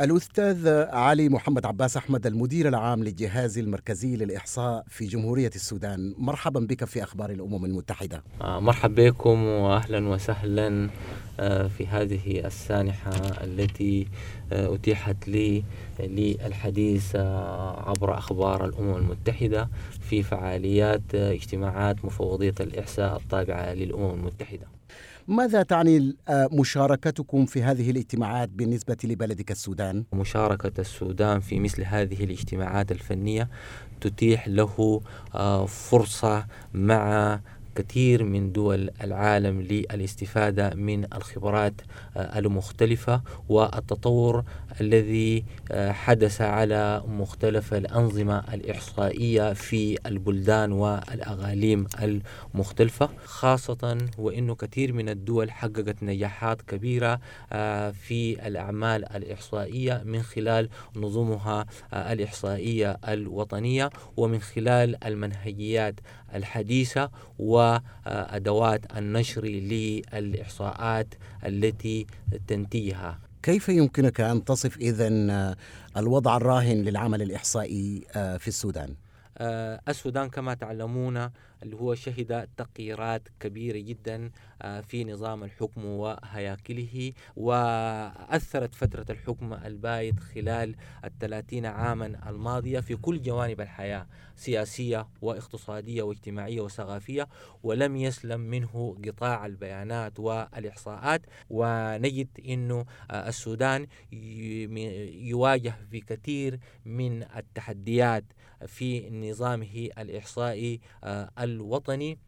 الأستاذ علي محمد عباس أحمد المدير العام للجهاز المركزي للإحصاء في جمهورية السودان. مرحبا بك في أخبار الأمم المتحدة. آه، مرحبا بكم وأهلا وسهلا آه، في هذه السانحة التي آه، أتيحت لي للحديث عبر أخبار الأمم المتحدة في فعاليات اجتماعات مفوضية الإحصاء الطابعة للأمم المتحدة. ماذا تعني مشاركتكم في هذه الاجتماعات بالنسبة لبلدك السودان؟ مشاركة السودان في مثل هذه الاجتماعات الفنية تتيح له فرصة مع كثير من دول العالم للاستفادة من الخبرات آه، المختلفة والتطور الذي آه، حدث على مختلف الأنظمة الإحصائية في البلدان والأغاليم المختلفة. خاصة وأنه كثير من الدول حققت نجاحات كبيرة آه، في الأعمال الإحصائية من خلال نظمها الإحصائية الوطنية ومن خلال المنهجيات الحديثة وأدوات النشر للإحصاءات التي تنتيها كيف يمكنك أن تصف إذا الوضع الراهن للعمل الإحصائي آه، في السودان؟ آه، السودان كما تعلمون اللي هو شهد تغييرات كبيرة جدا آه، في نظام الحكم وهياكله وأثرت فترة الحكم البايد خلال الثلاثين عاما الماضية في كل جوانب الحياة سياسية واقتصادية واجتماعية وثقافية ولم يسلم منه قطاع البيانات والإحصاءات. ونجد أنه آه، السودان يواجه في كثير من التحديات في نظامه الإحصائي آه، الوطني.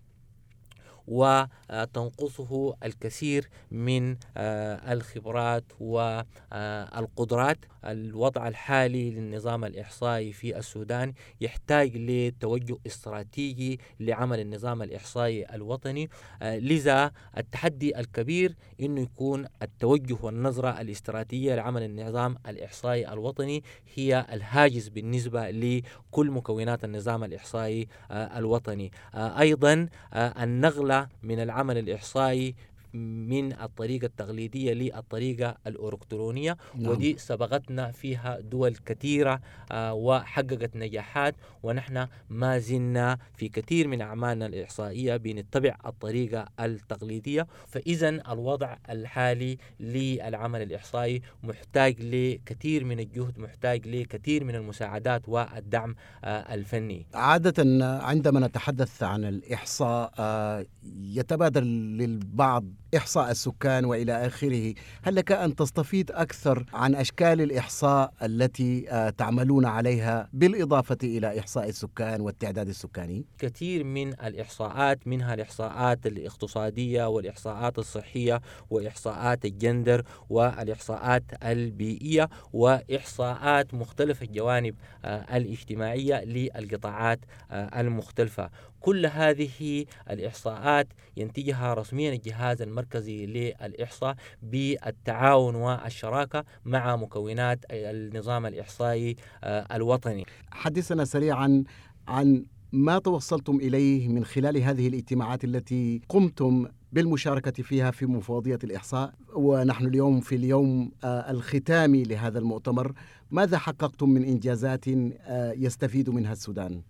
وتنقصه الكثير من آه، الخبرات والقدرات الوضع الحالي للنظام الإحصائي في السودان يحتاج لتوجه استراتيجي لعمل النظام الإحصائي الوطني. آه، لذا التحدي الكبير أنه يكون التوجه والنظرة الاستراتيجية لعمل النظام الإحصائي الوطني هي الهاجس بالنسبة لكل مكونات النظام الإحصائي آه، الوطني. أيضا النغلة من العمل الإحصائي من الطريقة التقليدية للطريقة الإلكترونية نعم. ودي سبقتنا فيها دول كثيرة آه وحققت نجاحات ونحن ما زلنا في كثير من أعمالنا الإحصائية بنتبع الطريقة التقليدية فإذا الوضع الحالي للعمل الإحصائي محتاج لكثير من الجهد محتاج لكثير من المساعدات والدعم آه الفني عادة عندما نتحدث عن الإحصاء آه يتبادر للبعض إحصاء السكان وإلى آخره هل لك أن تستفيد أكثر عن أشكال الإحصاء التي آه، تعملون عليها بالإضافة إلى إحصاء السكان والتعداد السكاني؟ كثير من الإحصاءات منها الإحصاءات الاقتصادية والإحصاءات الصحية وإحصاءات الجندر والإحصاءات البيئية وإحصاءات مختلف الجوانب آه، الاجتماعية للقطاعات آه، المختلفة كل هذه الإحصاءات ينتجها رسميا الجهاز المركزي للإحصاء بالتعاون والشراكة مع مكونات النظام الإحصائي آه، الوطني. حدثنا سريعا عن ما توصلتم إليه من خلال هذه الاجتماعات التي قمتم بالمشاركة فيها في مفوضية الإحصاء. ونحن اليوم في اليوم آه، الختامي لهذا المؤتمر. ماذا حققتم من إنجازات آه، يستفيد منها السودان؟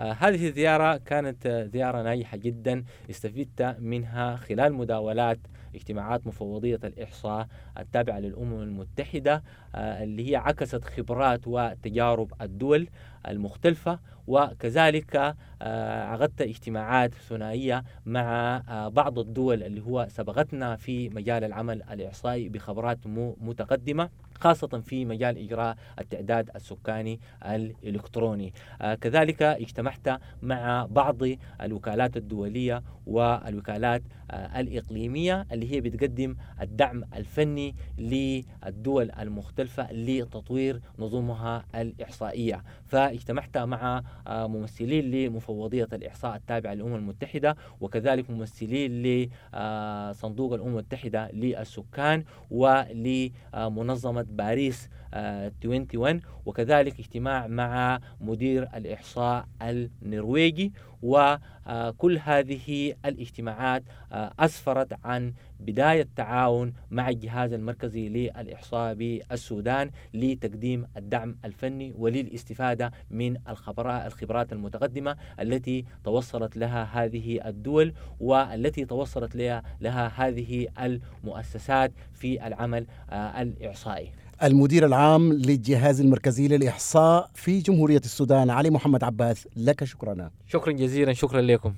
آه هذه الزيارة كانت آه زيارة ناجحة جدا استفدت منها خلال مداولات اجتماعات مفوضية الإحصاء التابعة للأمم المتحدة آه اللي هي عكست خبرات وتجارب الدول المختلفة وكذلك آه، عقدت اجتماعات ثنائية مع آه، بعض الدول اللي هو سبقتنا في مجال العمل الإحصائي بخبرات متقدمة. خاصة في مجال إجراء التعداد السكاني الإلكتروني. آه كذلك اجتمعت مع بعض الوكالات الدولية والوكالات آه الإقليمية اللي هي بتقدم الدعم الفني للدول المختلفة لتطوير نظمها الإحصائية. فاجتمعت مع آه ممثلين لمفوضية الإحصاء التابعة للأمم المتحدة وكذلك ممثلين لصندوق الأمم المتحدة للسكان ولمنظمة باريس 21 وكذلك اجتماع مع مدير الإحصاء النرويجي وكل هذه الاجتماعات أسفرت عن بداية تعاون مع الجهاز المركزي للإحصاء بالسودان لتقديم الدعم الفني وللاستفادة من الخبرات المتقدمة التي توصلت لها هذه الدول والتي توصلت لها, هذه المؤسسات في العمل الإحصائي. المدير العام للجهاز المركزي للإحصاء في جمهورية السودان علي محمد عباس لك شكرا. شكرا جزيلا شكرا لكم.